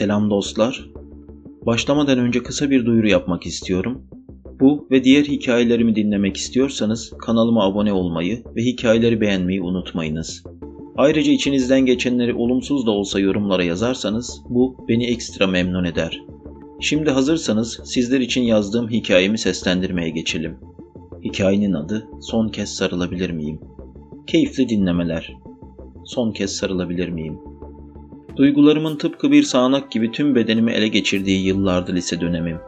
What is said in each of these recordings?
Selam dostlar. Başlamadan önce kısa bir duyuru yapmak istiyorum. Bu ve diğer hikayelerimi dinlemek istiyorsanız kanalıma abone olmayı ve hikayeleri beğenmeyi unutmayınız. Ayrıca içinizden geçenleri olumsuz da olsa yorumlara yazarsanız bu beni ekstra memnun eder. Şimdi hazırsanız sizler için yazdığım hikayemi seslendirmeye geçelim. Hikayenin adı Son Kez Sarılabilir Miyim? Keyifli dinlemeler. Son kez sarılabilir miyim? Duygularımın tıpkı bir sağanak gibi tüm bedenimi ele geçirdiği yıllardı lise dönemim.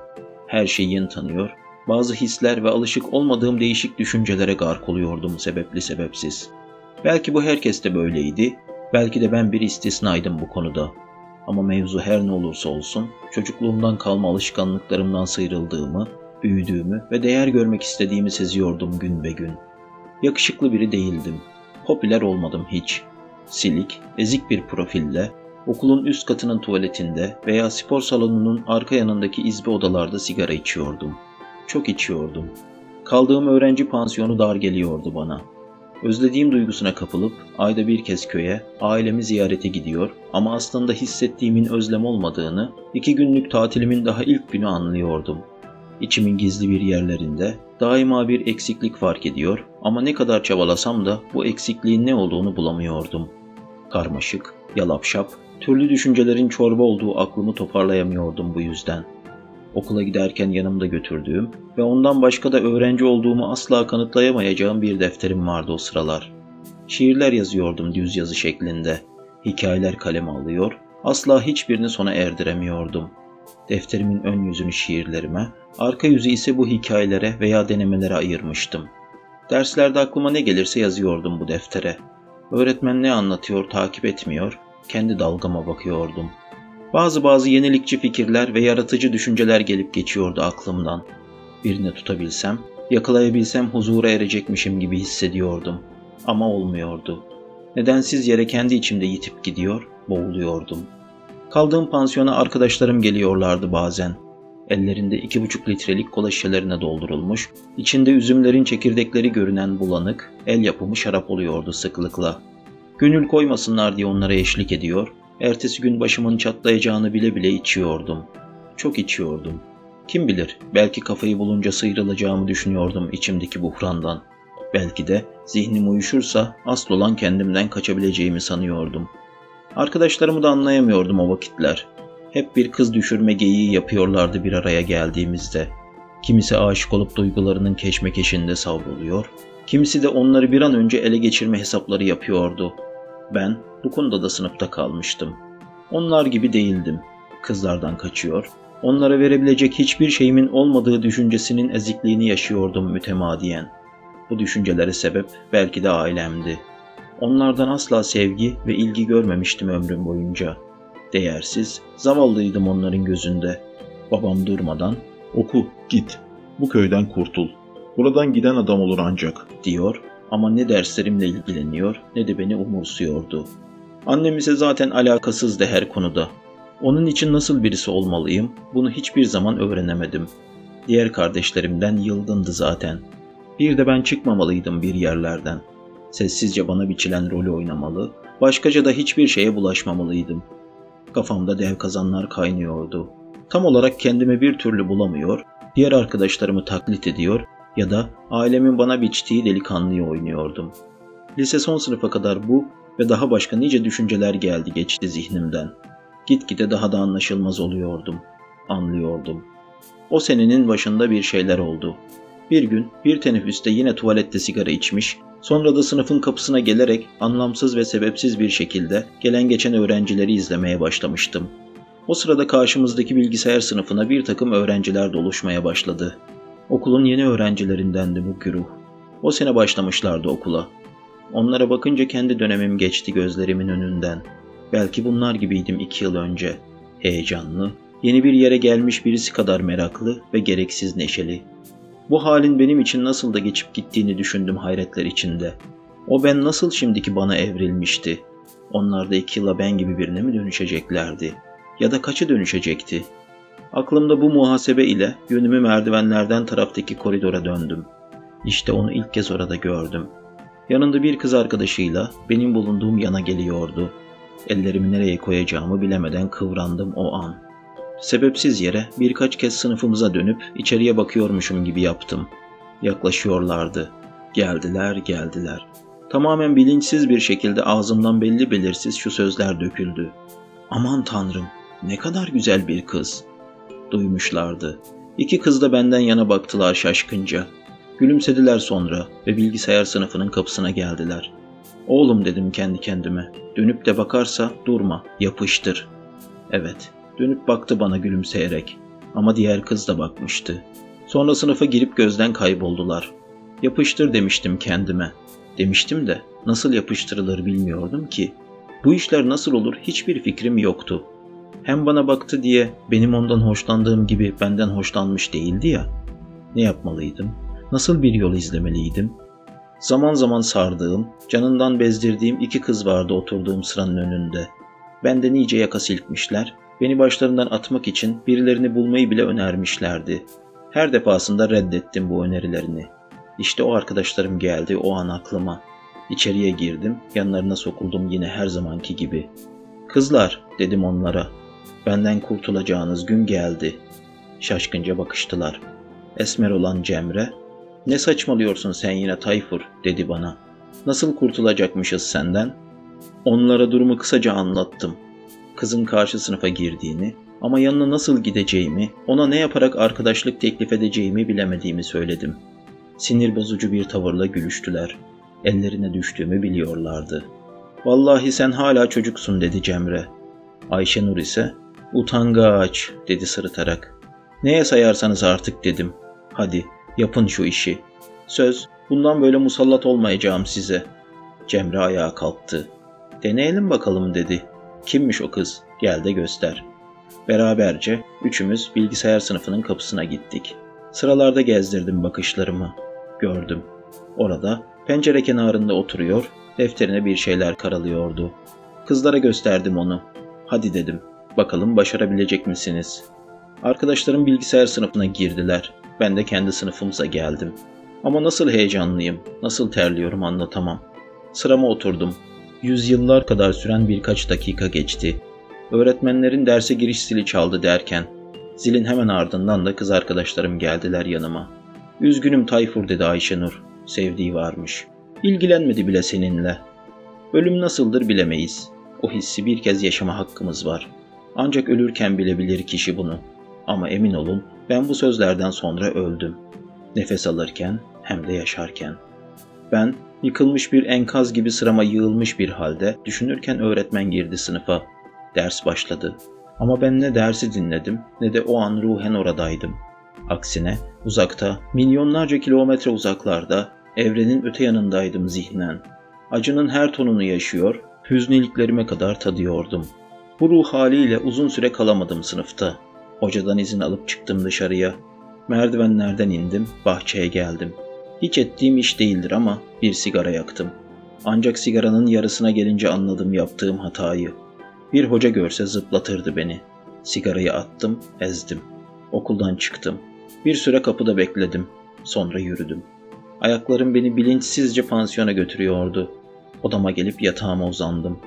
Her şeyi yeni tanıyor, bazı hisler ve alışık olmadığım değişik düşüncelere gark oluyordum sebepli sebepsiz. Belki bu herkeste böyleydi, belki de ben bir istisnaydım bu konuda. Ama mevzu her ne olursa olsun, çocukluğumdan kalma alışkanlıklarımdan sıyrıldığımı, büyüdüğümü ve değer görmek istediğimi seziyordum gün be gün. Yakışıklı biri değildim. Popüler olmadım hiç. Silik, ezik bir profille, okulun üst katının tuvaletinde veya spor salonunun arka yanındaki izbe odalarda sigara içiyordum. Çok içiyordum. Kaldığım öğrenci pansiyonu dar geliyordu bana. Özlediğim duygusuna kapılıp ayda bir kez köye, ailemi ziyarete gidiyor ama aslında hissettiğimin özlem olmadığını iki günlük tatilimin daha ilk günü anlıyordum. İçimin gizli bir yerlerinde daima bir eksiklik fark ediyor ama ne kadar çabalasam da bu eksikliğin ne olduğunu bulamıyordum. Karmaşık, yalapşap, türlü düşüncelerin çorba olduğu aklımı toparlayamıyordum bu yüzden. Okula giderken yanımda götürdüğüm ve ondan başka da öğrenci olduğumu asla kanıtlayamayacağım bir defterim vardı o sıralar. Şiirler yazıyordum düz yazı şeklinde. Hikayeler kaleme alıyor, asla hiçbirini sona erdiremiyordum. Defterimin ön yüzünü şiirlerime, arka yüzü ise bu hikayelere veya denemelere ayırmıştım. Derslerde aklıma ne gelirse yazıyordum bu deftere. Öğretmen ne anlatıyor takip etmiyor, kendi dalgama bakıyordum. Bazı bazı yenilikçi fikirler ve yaratıcı düşünceler gelip geçiyordu aklımdan. Birini tutabilsem, yakalayabilsem huzura erecekmişim gibi hissediyordum. Ama olmuyordu. Nedensiz yere kendi içimde yitip gidiyor, boğuluyordum. Kaldığım pansiyona arkadaşlarım geliyorlardı bazen. Ellerinde iki buçuk litrelik kola şişelerine doldurulmuş, içinde üzümlerin çekirdekleri görünen bulanık, el yapımı şarap oluyordu sıklıkla. Gönül koymasınlar diye onlara eşlik ediyor, ertesi gün başımın çatlayacağını bile bile içiyordum. Çok içiyordum. Kim bilir, belki kafayı bulunca sıyrılacağımı düşünüyordum içimdeki buhrandan. Belki de zihnim uyuşursa asıl olan kendimden kaçabileceğimi sanıyordum. Arkadaşlarımı da anlayamıyordum o vakitler. Hep bir kız düşürme geyiği yapıyorlardı bir araya geldiğimizde. Kimisi aşık olup duygularının keşmekeşinde savruluyor, kimisi de onları bir an önce ele geçirme hesapları yapıyordu. Ben bu konuda da sınıfta kalmıştım. Onlar gibi değildim. Kızlardan kaçıyor, onlara verebilecek hiçbir şeyimin olmadığı düşüncesinin ezikliğini yaşıyordum mütemadiyen. Bu düşüncelere sebep belki de ailemdi. Onlardan asla sevgi ve ilgi görmemiştim ömrüm boyunca. Değersiz, zavallıydım onların gözünde. Babam durmadan Oku, git. Bu köyden kurtul. Buradan giden adam olur ancak. diyor ama ne derslerimle ilgileniyor ne de beni umursuyordu. Annem ise zaten alakasızdı her konuda. Onun için nasıl birisi olmalıyım bunu hiçbir zaman öğrenemedim. Diğer kardeşlerimden yılgındı zaten. Bir de ben çıkmamalıydım bir yerlerden. Sessizce bana biçilen rolü oynamalı, başkaca da hiçbir şeye bulaşmamalıydım. Kafamda dev kazanlar kaynıyordu. Tam olarak kendimi bir türlü bulamıyor, diğer arkadaşlarımı taklit ediyor ya da ailemin bana biçtiği delikanlıyı oynuyordum. Lise son sınıfa kadar bu ve daha başka nice düşünceler geldi geçti zihnimden. Gitgide daha da anlaşılmaz oluyordum. Anlıyordum. O senenin başında bir şeyler oldu. Bir gün bir teneffüste yine tuvalette sigara içmiş, sonra da sınıfın kapısına gelerek anlamsız ve sebepsiz bir şekilde gelen geçen öğrencileri izlemeye başlamıştım. O sırada karşımızdaki bilgisayar sınıfına bir takım öğrenciler doluşmaya başladı. Okulun yeni öğrencilerindendi bu güruh. O sene başlamışlardı okula. Onlara bakınca kendi dönemim geçti gözlerimin önünden. Belki bunlar gibiydim iki yıl önce. Heyecanlı, yeni bir yere gelmiş birisi kadar meraklı ve gereksiz neşeli. Bu halin benim için nasıl da geçip gittiğini düşündüm hayretler içinde. O ben nasıl şimdiki bana evrilmişti? Onlar da iki yıla ben gibi birine mi dönüşeceklerdi? Ya da kaçı dönüşecekti? Aklımda bu muhasebe ile yönümü merdivenlerden taraftaki koridora döndüm. İşte onu ilk kez orada gördüm. Yanında bir kız arkadaşıyla benim bulunduğum yana geliyordu. Ellerimi nereye koyacağımı bilemeden kıvrandım o an. Sebepsiz yere birkaç kez sınıfımıza dönüp içeriye bakıyormuşum gibi yaptım. Yaklaşıyorlardı. Geldiler, geldiler. Tamamen bilinçsiz bir şekilde ağzımdan belli belirsiz şu sözler döküldü. Aman tanrım, ne kadar güzel bir kız. Duymuşlardı. İki kız da benden yana baktılar şaşkınca. Gülümsediler sonra ve bilgisayar sınıfının kapısına geldiler. Oğlum dedim kendi kendime. Dönüp de bakarsa durma, yapıştır. Evet, dönüp baktı bana gülümseyerek. Ama diğer kız da bakmıştı. Sonra sınıfa girip gözden kayboldular. Yapıştır demiştim kendime. Demiştim de nasıl yapıştırılır bilmiyordum ki. Bu işler nasıl olur hiçbir fikrim yoktu. Hem bana baktı diye benim ondan hoşlandığım gibi benden hoşlanmış değildi ya. Ne yapmalıydım? Nasıl bir yol izlemeliydim? Zaman zaman sardığım, canından bezdirdiğim iki kız vardı oturduğum sıranın önünde. Benden iyice yaka silkmişler, beni başlarından atmak için birilerini bulmayı bile önermişlerdi. Her defasında reddettim bu önerilerini. İşte o arkadaşlarım geldi o an aklıma. İçeriye girdim, yanlarına sokuldum yine her zamanki gibi. Kızlar, dedim onlara. Benden kurtulacağınız gün geldi. Şaşkınca bakıştılar. Esmer olan Cemre, ne saçmalıyorsun sen yine Tayfur, dedi bana. Nasıl kurtulacakmışız senden? Onlara durumu kısaca anlattım. Kızın karşı sınıfa girdiğini ama yanına nasıl gideceğimi, ona ne yaparak arkadaşlık teklif edeceğimi bilemediğimi söyledim. Sinir bozucu bir tavırla gülüştüler. Ellerine düştüğümü biliyorlardı. Vallahi sen hala çocuksun dedi Cemre. Ayşenur ise utangaç dedi sırıtarak. Neye sayarsanız artık dedim. Hadi yapın şu işi. Söz bundan böyle musallat olmayacağım size. Cemre ayağa kalktı. Deneyelim bakalım dedi. Kimmiş o kız? Gel de göster. Beraberce üçümüz bilgisayar sınıfının kapısına gittik. Sıralarda gezdirdim bakışlarımı. Gördüm. Orada pencere kenarında oturuyor, defterine bir şeyler karalıyordu. Kızlara gösterdim onu. Hadi dedim. Bakalım başarabilecek misiniz? Arkadaşlarım bilgisayar sınıfına girdiler. Ben de kendi sınıfımıza geldim. Ama nasıl heyecanlıyım, nasıl terliyorum anlatamam. Sırama oturdum. Yüzyıllar kadar süren birkaç dakika geçti. Öğretmenlerin derse giriş zili çaldı derken, zilin hemen ardından da kız arkadaşlarım geldiler yanıma. Üzgünüm Tayfur dedi Ayşenur. Sevdiği varmış. İlgilenmedi bile seninle. Ölüm nasıldır bilemeyiz. O hissi bir kez yaşama hakkımız var. Ancak ölürken bilebilir kişi bunu. Ama emin olun ben bu sözlerden sonra öldüm. Nefes alırken hem de yaşarken. Ben yıkılmış bir enkaz gibi sırama yığılmış bir halde düşünürken öğretmen girdi sınıfa. Ders başladı. Ama ben ne dersi dinledim ne de o an ruhen oradaydım. Aksine uzakta, milyonlarca kilometre uzaklarda, evrenin öte yanındaydım zihnen. Acının her tonunu yaşıyor, hüzneliklerime kadar tadıyordum. Bu ruh haliyle uzun süre kalamadım sınıfta. Hocadan izin alıp çıktım dışarıya. Merdivenlerden indim, bahçeye geldim. Hiç ettiğim iş değildir ama bir sigara yaktım. Ancak sigaranın yarısına gelince anladım yaptığım hatayı. Bir hoca görse zıplatırdı beni. Sigarayı attım, ezdim. Okuldan çıktım. Bir süre kapıda bekledim. Sonra yürüdüm. Ayaklarım beni bilinçsizce pansiyona götürüyordu. Odama gelip yatağıma uzandım.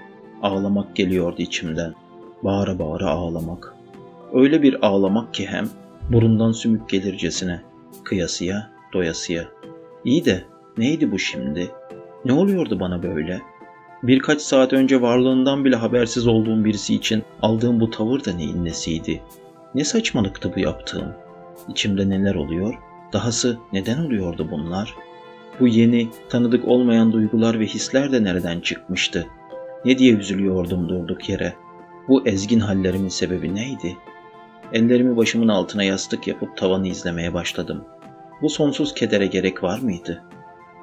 Ağlamak geliyordu içimden. Bağıra bağıra ağlamak. Öyle bir ağlamak ki hem burundan sümük gelircesine. Kıyasıya, doyasıya. İyi de neydi bu şimdi? Ne oluyordu bana böyle? Birkaç saat önce varlığından bile habersiz olduğum birisi için aldığım bu tavır da neyin nesiydi? Ne saçmalıktı bu yaptığım? İçimde neler oluyor? Dahası neden oluyordu bunlar? Bu yeni, tanıdık olmayan duygular ve hisler de nereden çıkmıştı? Ne diye üzülüyordum durduk yere? Bu ezgin hallerimin sebebi neydi? Ellerimi başımın altına yastık yapıp tavanı izlemeye başladım. Bu sonsuz kedere gerek var mıydı?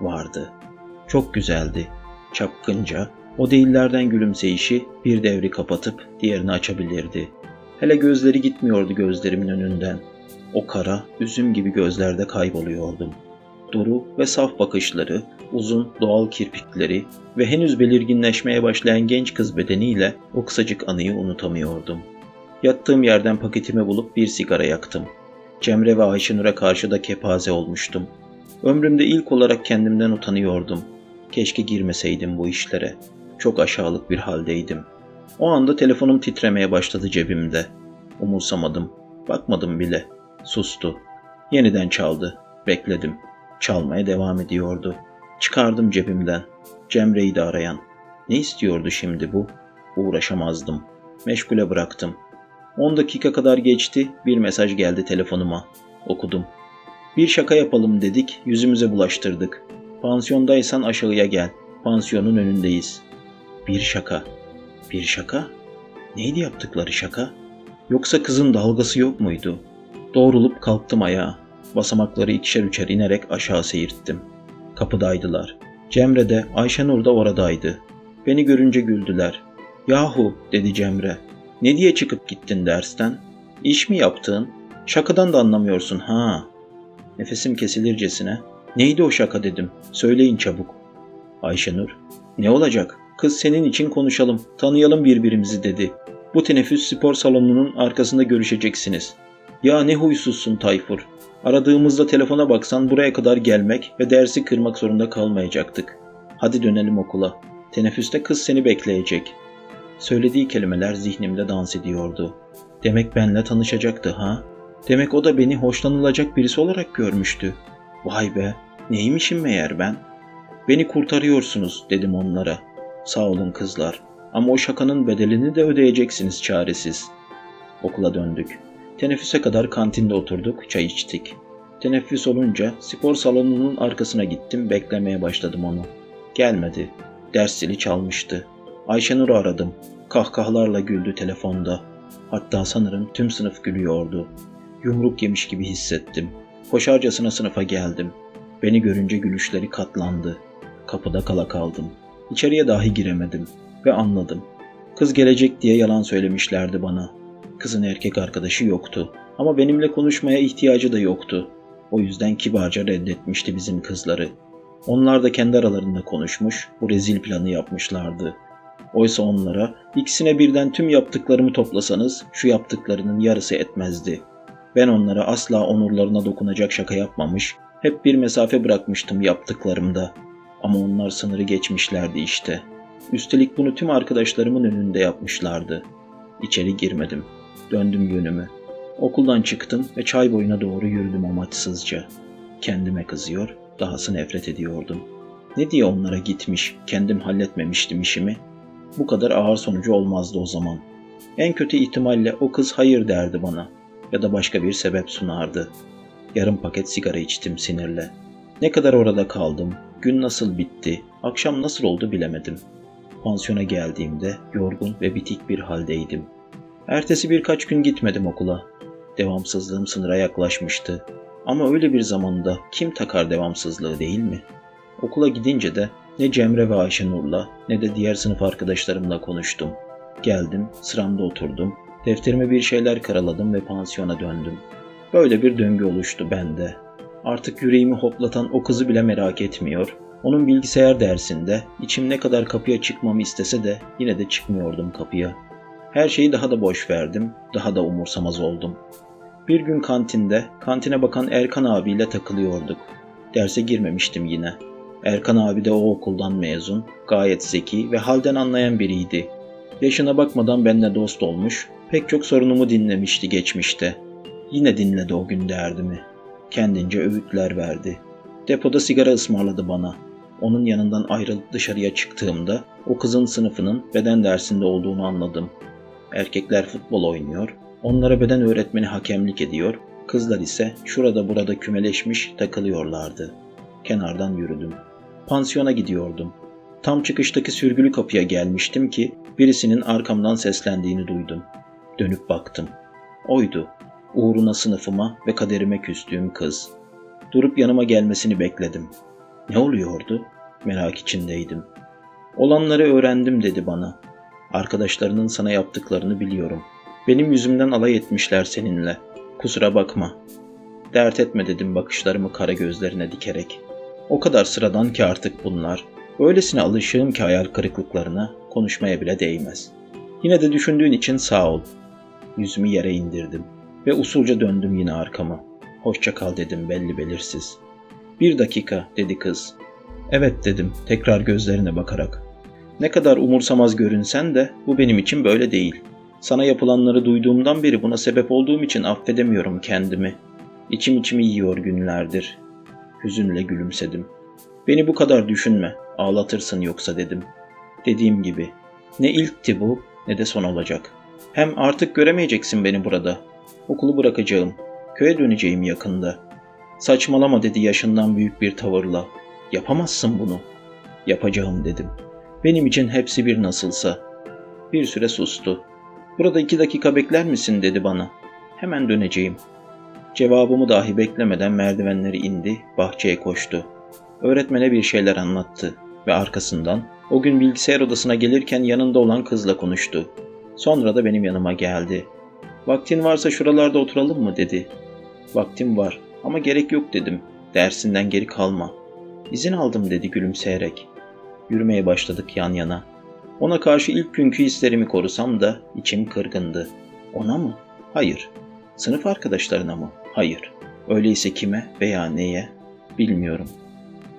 Vardı. Çok güzeldi. Çapkınca, o değillerden gülümseyişi bir devri kapatıp diğerini açabilirdi. Hele gözleri gitmiyordu gözlerimin önünden. O kara, üzüm gibi gözlerde kayboluyordum. Duru ve saf bakışları, uzun doğal kirpikleri ve henüz belirginleşmeye başlayan genç kız bedeniyle o kısacık anıyı unutamıyordum. Yattığım yerden paketimi bulup bir sigara yaktım. Cemre ve Ayşenur'a karşı da kepaze olmuştum. Ömrümde ilk olarak kendimden utanıyordum. Keşke girmeseydim bu işlere. Çok aşağılık bir haldeydim. O anda telefonum titremeye başladı cebimde. Umursamadım. Bakmadım bile. Sustu. Yeniden çaldı. Bekledim. Çalmaya devam ediyordu. Çıkardım cebimden. Cemre'yi de arayan. Ne istiyordu şimdi bu? Uğraşamazdım. Meşgule bıraktım. 10 dakika kadar geçti. Bir mesaj geldi telefonuma. Okudum. Bir şaka yapalım dedik. Yüzümüze bulaştırdık. Pansiyondaysan aşağıya gel. Pansiyonun önündeyiz. Bir şaka. Bir şaka? Neydi yaptıkları şaka? Yoksa kızın dalgası yok muydu? Doğrulup kalktım ayağa. Basamakları ikişer üçer inerek aşağı seyirttim. Kapıdaydılar. Cemre de Ayşenur da oradaydı. Beni görünce güldüler. Yahu dedi Cemre. Ne diye çıkıp gittin dersten? İş mi yaptın? Şakadan da anlamıyorsun ha. Nefesim kesilircesine. Neydi o şaka dedim. Söyleyin çabuk. Ayşenur. Ne olacak? Kız senin için konuşalım, tanıyalım birbirimizi dedi. Bu teneffüs spor salonunun arkasında görüşeceksiniz. Ya ne huysuzsun Tayfur. Aradığımızda telefona baksan buraya kadar gelmek ve dersi kırmak zorunda kalmayacaktık. Hadi dönelim okula. Teneffüste kız seni bekleyecek. Söylediği kelimeler zihnimde dans ediyordu. Demek benle tanışacaktı ha? Demek o da beni hoşlanılacak birisi olarak görmüştü. Vay be, neymişim meğer ben? Beni kurtarıyorsunuz dedim onlara. Sağ olun kızlar ama o şakanın bedelini de ödeyeceksiniz çaresiz. Okula döndük. Teneffüse kadar kantinde oturduk, çay içtik. Teneffüs olunca spor salonunun arkasına gittim, beklemeye başladım onu. Gelmedi. Ders zili çalmıştı. Ayşenur'u aradım. Kahkahalarla güldü telefonda. Hatta sanırım tüm sınıf gülüyordu. Yumruk yemiş gibi hissettim. Koşarcasına sınıfa geldim. Beni görünce gülüşleri katlandı. Kapıda kala kaldım. İçeriye dahi giremedim ve anladım. Kız gelecek diye yalan söylemişlerdi bana. Kızın erkek arkadaşı yoktu ama benimle konuşmaya ihtiyacı da yoktu. O yüzden kibarca reddetmişti bizim kızları. Onlar da kendi aralarında konuşmuş, bu rezil planı yapmışlardı. Oysa onlara ikisine birden tüm yaptıklarımı toplasanız şu yaptıklarının yarısı etmezdi. Ben onlara asla onurlarına dokunacak şaka yapmamış, hep bir mesafe bırakmıştım yaptıklarımda. Ama onlar sınırı geçmişlerdi işte. Üstelik bunu tüm arkadaşlarımın önünde yapmışlardı. İçeri girmedim. Döndüm yönümü. Okuldan çıktım ve çay boyuna doğru yürüdüm amaçsızca. Kendime kızıyor, dahası nefret ediyordum. Ne diye onlara gitmiş, kendim halletmemiştim işimi. Bu kadar ağır sonucu olmazdı o zaman. En kötü ihtimalle o kız hayır derdi bana ya da başka bir sebep sunardı. Yarım paket sigara içtim sinirle. Ne kadar orada kaldım, gün nasıl bitti, akşam nasıl oldu bilemedim. Pansiyona geldiğimde yorgun ve bitik bir haldeydim. Ertesi birkaç gün gitmedim okula. Devamsızlığım sınıra yaklaşmıştı. Ama öyle bir zamanda kim takar devamsızlığı değil mi? Okula gidince de ne Cemre ve Ayşenur'la ne de diğer sınıf arkadaşlarımla konuştum. Geldim, sıramda oturdum, defterime bir şeyler karaladım ve pansiyona döndüm. Böyle bir döngü oluştu bende. Artık yüreğimi hoplatan o kızı bile merak etmiyor. Onun bilgisayar dersinde içim ne kadar kapıya çıkmamı istese de yine de çıkmıyordum kapıya. Her şeyi daha da boş verdim, daha da umursamaz oldum. Bir gün kantinde, kantine bakan Erkan abiyle takılıyorduk. Derse girmemiştim yine. Erkan abi de o okuldan mezun, gayet zeki ve halden anlayan biriydi. Yaşına bakmadan benimle dost olmuş, pek çok sorunumu dinlemişti geçmişte. Yine dinledi o gün derdimi. Kendince öğütler verdi. Depoda sigara ısmarladı bana. Onun yanından ayrılıp dışarıya çıktığımda o kızın sınıfının beden dersinde olduğunu anladım. Erkekler futbol oynuyor, onlara beden öğretmeni hakemlik ediyor, kızlar ise şurada burada kümeleşmiş takılıyorlardı. Kenardan yürüdüm. Pansiyona gidiyordum. Tam çıkıştaki sürgülü kapıya gelmiştim ki birisinin arkamdan seslendiğini duydum. Dönüp baktım. Oydu. Uğruna sınıfıma ve kaderime küstüğüm kız. Durup yanıma gelmesini bekledim. Ne oluyordu? Merak içindeydim. Olanları öğrendim dedi bana. Arkadaşlarının sana yaptıklarını biliyorum. Benim yüzümden alay etmişler seninle. Kusura bakma. Dert etme dedim bakışlarımı kara gözlerine dikerek. O kadar sıradan ki artık bunlar. Öylesine alışığım ki hayal kırıklıklarına konuşmaya bile değmez. Yine de düşündüğün için sağ ol. Yüzümü yere indirdim ve usulca döndüm yine arkama. Hoşça kal dedim belli belirsiz. Bir dakika dedi kız. Evet dedim tekrar gözlerine bakarak. Ne kadar umursamaz görünsen de bu benim için böyle değil. Sana yapılanları duyduğumdan beri buna sebep olduğum için affedemiyorum kendimi. İçim içimi yiyor günlerdir. Hüzünle gülümsedim. Beni bu kadar düşünme, ağlatırsın yoksa dedim. Dediğim gibi, ne ilkti bu ne de son olacak. Hem artık göremeyeceksin beni burada. Okulu bırakacağım. Köye döneceğim yakında. Saçmalama dedi yaşından büyük bir tavırla. Yapamazsın bunu. Yapacağım dedim. Benim için hepsi bir nasılsa. Bir süre sustu. Burada iki dakika bekler misin dedi bana. Hemen döneceğim. Cevabımı dahi beklemeden merdivenleri indi, bahçeye koştu. Öğretmene bir şeyler anlattı ve arkasından o gün bilgisayar odasına gelirken yanında olan kızla konuştu. Sonra da benim yanıma geldi. Vaktin varsa şuralarda oturalım mı dedi. Vaktim var ama gerek yok dedim. Dersinden geri kalma. İzin aldım dedi gülümseyerek. Yürümeye başladık yan yana. Ona karşı ilk günkü hislerimi korusam da içim kırgındı. Ona mı? Hayır. Sınıf arkadaşlarına mı? Hayır. Öyleyse kime veya neye? Bilmiyorum.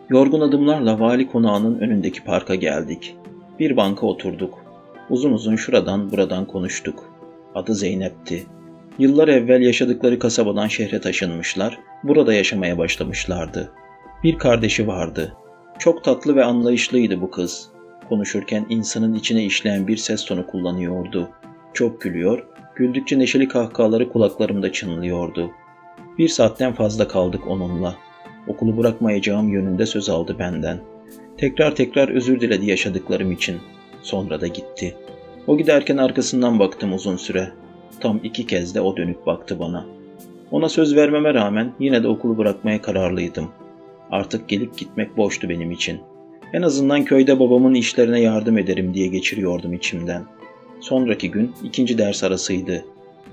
Yorgun adımlarla vali konağının önündeki parka geldik. Bir banka oturduk. Uzun uzun şuradan buradan konuştuk. Adı Zeynep'ti. Yıllar evvel yaşadıkları kasabadan şehre taşınmışlar, burada yaşamaya başlamışlardı. Bir kardeşi vardı. Çok tatlı ve anlayışlıydı bu kız. Konuşurken insanın içine işleyen bir ses tonu kullanıyordu. Çok gülüyor, güldükçe neşeli kahkahaları kulaklarımda çınlıyordu. Bir saatten fazla kaldık onunla. Okulu bırakmayacağım yönünde söz aldı benden. Tekrar tekrar özür diledi yaşadıklarım için. Sonra da gitti. O giderken arkasından baktım uzun süre. Tam iki kez de o dönüp baktı bana. Ona söz vermeme rağmen yine de okulu bırakmaya kararlıydım. Artık gelip gitmek boştu benim için. En azından köyde babamın işlerine yardım ederim diye geçiriyordum içimden. Sonraki gün ikinci ders arasıydı.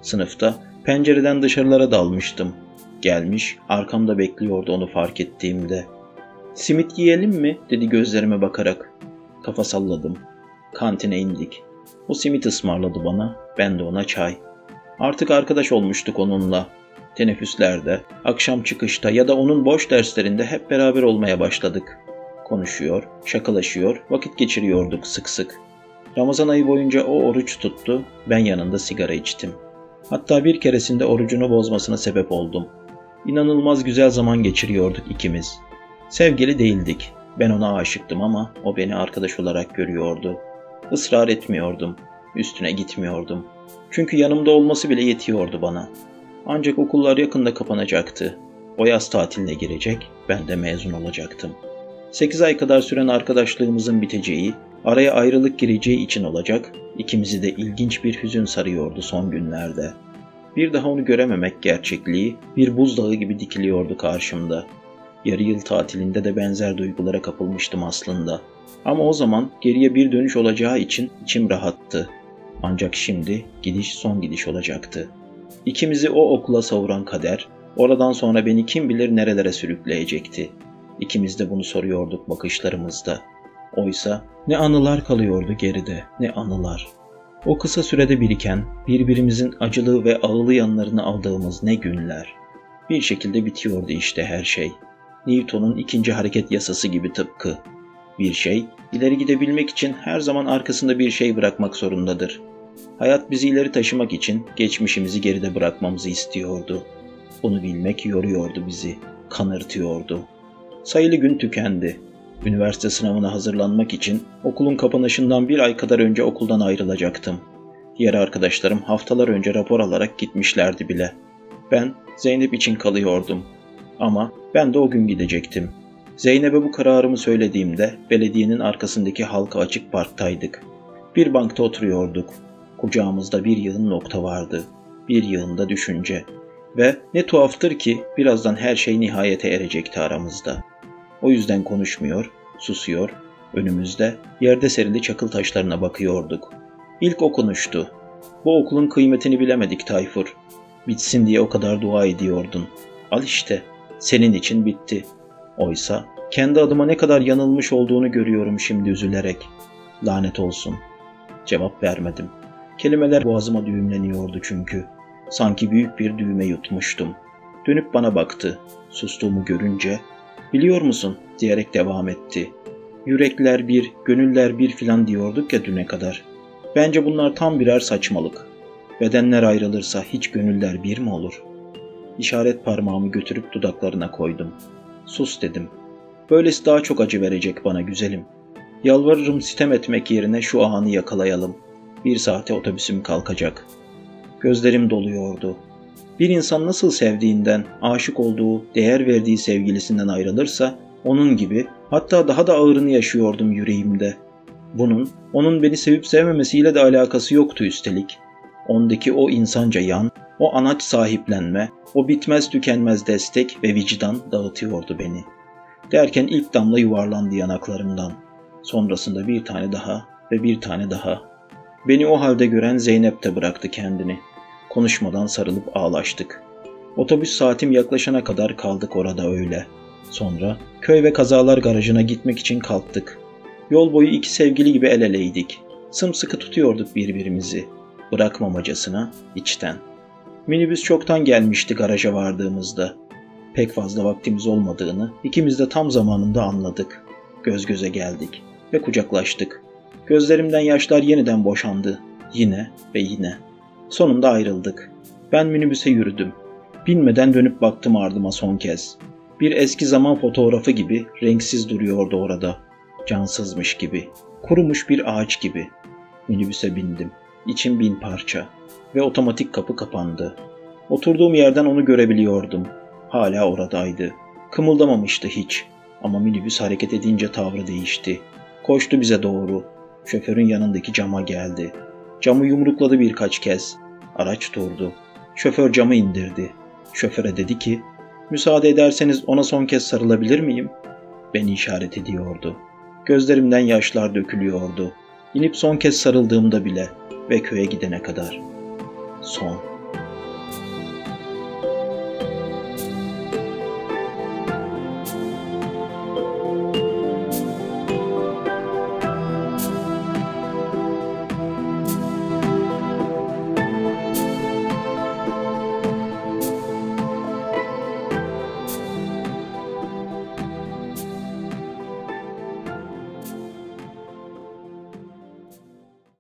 Sınıfta pencereden dışarılara dalmıştım. Gelmiş, arkamda bekliyordu onu fark ettiğimde. Simit yiyelim mi? dedi gözlerime bakarak. Kafa salladım. Kantine indik. O simit ısmarladı bana, ben de ona çay. Artık arkadaş olmuştuk onunla. Teneffüslerde, akşam çıkışta ya da onun boş derslerinde hep beraber olmaya başladık. Konuşuyor, şakalaşıyor, vakit geçiriyorduk sık sık. Ramazan ayı boyunca o oruç tuttu, ben yanında sigara içtim. Hatta bir keresinde orucunu bozmasına sebep oldum. İnanılmaz güzel zaman geçiriyorduk ikimiz. Sevgili değildik. Ben ona aşıktım ama o beni arkadaş olarak görüyordu. Israr etmiyordum. Üstüne gitmiyordum. Çünkü yanımda olması bile yetiyordu bana. Ancak okullar yakında kapanacaktı. O yaz tatiline girecek, ben de mezun olacaktım. 8 ay kadar süren arkadaşlığımızın biteceği, araya ayrılık gireceği için olacak, ikimizi de ilginç bir hüzün sarıyordu son günlerde. Bir daha onu görememek gerçekliği bir buzdağı gibi dikiliyordu karşımda. Yarı yıl tatilinde de benzer duygulara kapılmıştım aslında. Ama o zaman geriye bir dönüş olacağı için içim rahattı. Ancak şimdi gidiş son gidiş olacaktı. İkimizi o okula savuran kader, oradan sonra beni kim bilir nerelere sürükleyecekti. İkimiz de bunu soruyorduk bakışlarımızda. Oysa ne anılar kalıyordu geride, ne anılar. O kısa sürede biriken, birbirimizin acılı ve ağılı yanlarını aldığımız ne günler. Bir şekilde bitiyordu işte her şey. Newton'un ikinci hareket yasası gibi tıpkı. Bir şey, ileri gidebilmek için her zaman arkasında bir şey bırakmak zorundadır. Hayat bizi ileri taşımak için geçmişimizi geride bırakmamızı istiyordu. Bunu bilmek yoruyordu bizi, kanırtıyordu. Sayılı gün tükendi. Üniversite sınavına hazırlanmak için okulun kapanışından bir ay kadar önce okuldan ayrılacaktım. Diğer arkadaşlarım haftalar önce rapor alarak gitmişlerdi bile. Ben Zeynep için kalıyordum. Ama ben de o gün gidecektim. Zeynep'e bu kararımı söylediğimde belediyenin arkasındaki halka açık parktaydık. Bir bankta oturuyorduk. Kucağımızda bir yığın nokta vardı. Bir yığında düşünce. Ve ne tuhaftır ki birazdan her şey nihayete erecekti aramızda. O yüzden konuşmuyor, susuyor, önümüzde yerde serili çakıl taşlarına bakıyorduk. İlk o konuştu. Bu okulun kıymetini bilemedik Tayfur. Bitsin diye o kadar dua ediyordun. Al işte, senin için bitti. Oysa kendi adıma ne kadar yanılmış olduğunu görüyorum şimdi üzülerek. Lanet olsun. Cevap vermedim. Kelimeler boğazıma düğümleniyordu çünkü. Sanki büyük bir düğme yutmuştum. Dönüp bana baktı. Sustuğumu görünce, biliyor musun diyerek devam etti. Yürekler bir, gönüller bir filan diyorduk ya düne kadar. Bence bunlar tam birer saçmalık. Bedenler ayrılırsa hiç gönüller bir mi olur? İşaret parmağımı götürüp dudaklarına koydum. Sus dedim. Böylesi daha çok acı verecek bana güzelim. Yalvarırım sitem etmek yerine şu anı yakalayalım. Bir saate otobüsüm kalkacak. Gözlerim doluyordu. Bir insan nasıl sevdiğinden, aşık olduğu, değer verdiği sevgilisinden ayrılırsa, onun gibi hatta daha da ağırını yaşıyordum yüreğimde. Bunun, onun beni sevip sevmemesiyle de alakası yoktu üstelik. Ondaki o insanca yan, o anaç sahiplenme, o bitmez tükenmez destek ve vicdan dağıtıyordu beni. Derken ilk damla yuvarlandı yanaklarımdan. Sonrasında bir tane daha ve bir tane daha. Beni o halde gören Zeynep de bıraktı kendini. Konuşmadan sarılıp ağlaştık. Otobüs saatim yaklaşana kadar kaldık orada öyle. Sonra köy ve kazalar garajına gitmek için kalktık. Yol boyu iki sevgili gibi el eleydik. Sımsıkı tutuyorduk birbirimizi. Bırakmamacasına içten. Minibüs çoktan gelmişti garaja vardığımızda. Pek fazla vaktimiz olmadığını ikimiz de tam zamanında anladık. Göz göze geldik ve kucaklaştık. Gözlerimden yaşlar yeniden boşandı. Yine ve yine. Sonunda ayrıldık. Ben minibüse yürüdüm. Binmeden dönüp baktım ardıma son kez. Bir eski zaman fotoğrafı gibi renksiz duruyordu orada. Cansızmış gibi. Kurumuş bir ağaç gibi. Minibüse bindim. İçim bin parça. Ve otomatik kapı kapandı. Oturduğum yerden onu görebiliyordum. Hala oradaydı. Kımıldamamıştı hiç. Ama minibüs hareket edince tavrı değişti. Koştu bize doğru. Şoförün yanındaki cama geldi. Camı yumrukladı birkaç kez. Araç durdu. Şoför camı indirdi. Şoföre dedi ki, müsaade ederseniz ona son kez sarılabilir miyim? Beni işaret ediyordu. Gözlerimden yaşlar dökülüyordu. İnip son kez sarıldığımda bile ve köye gidene kadar. Son.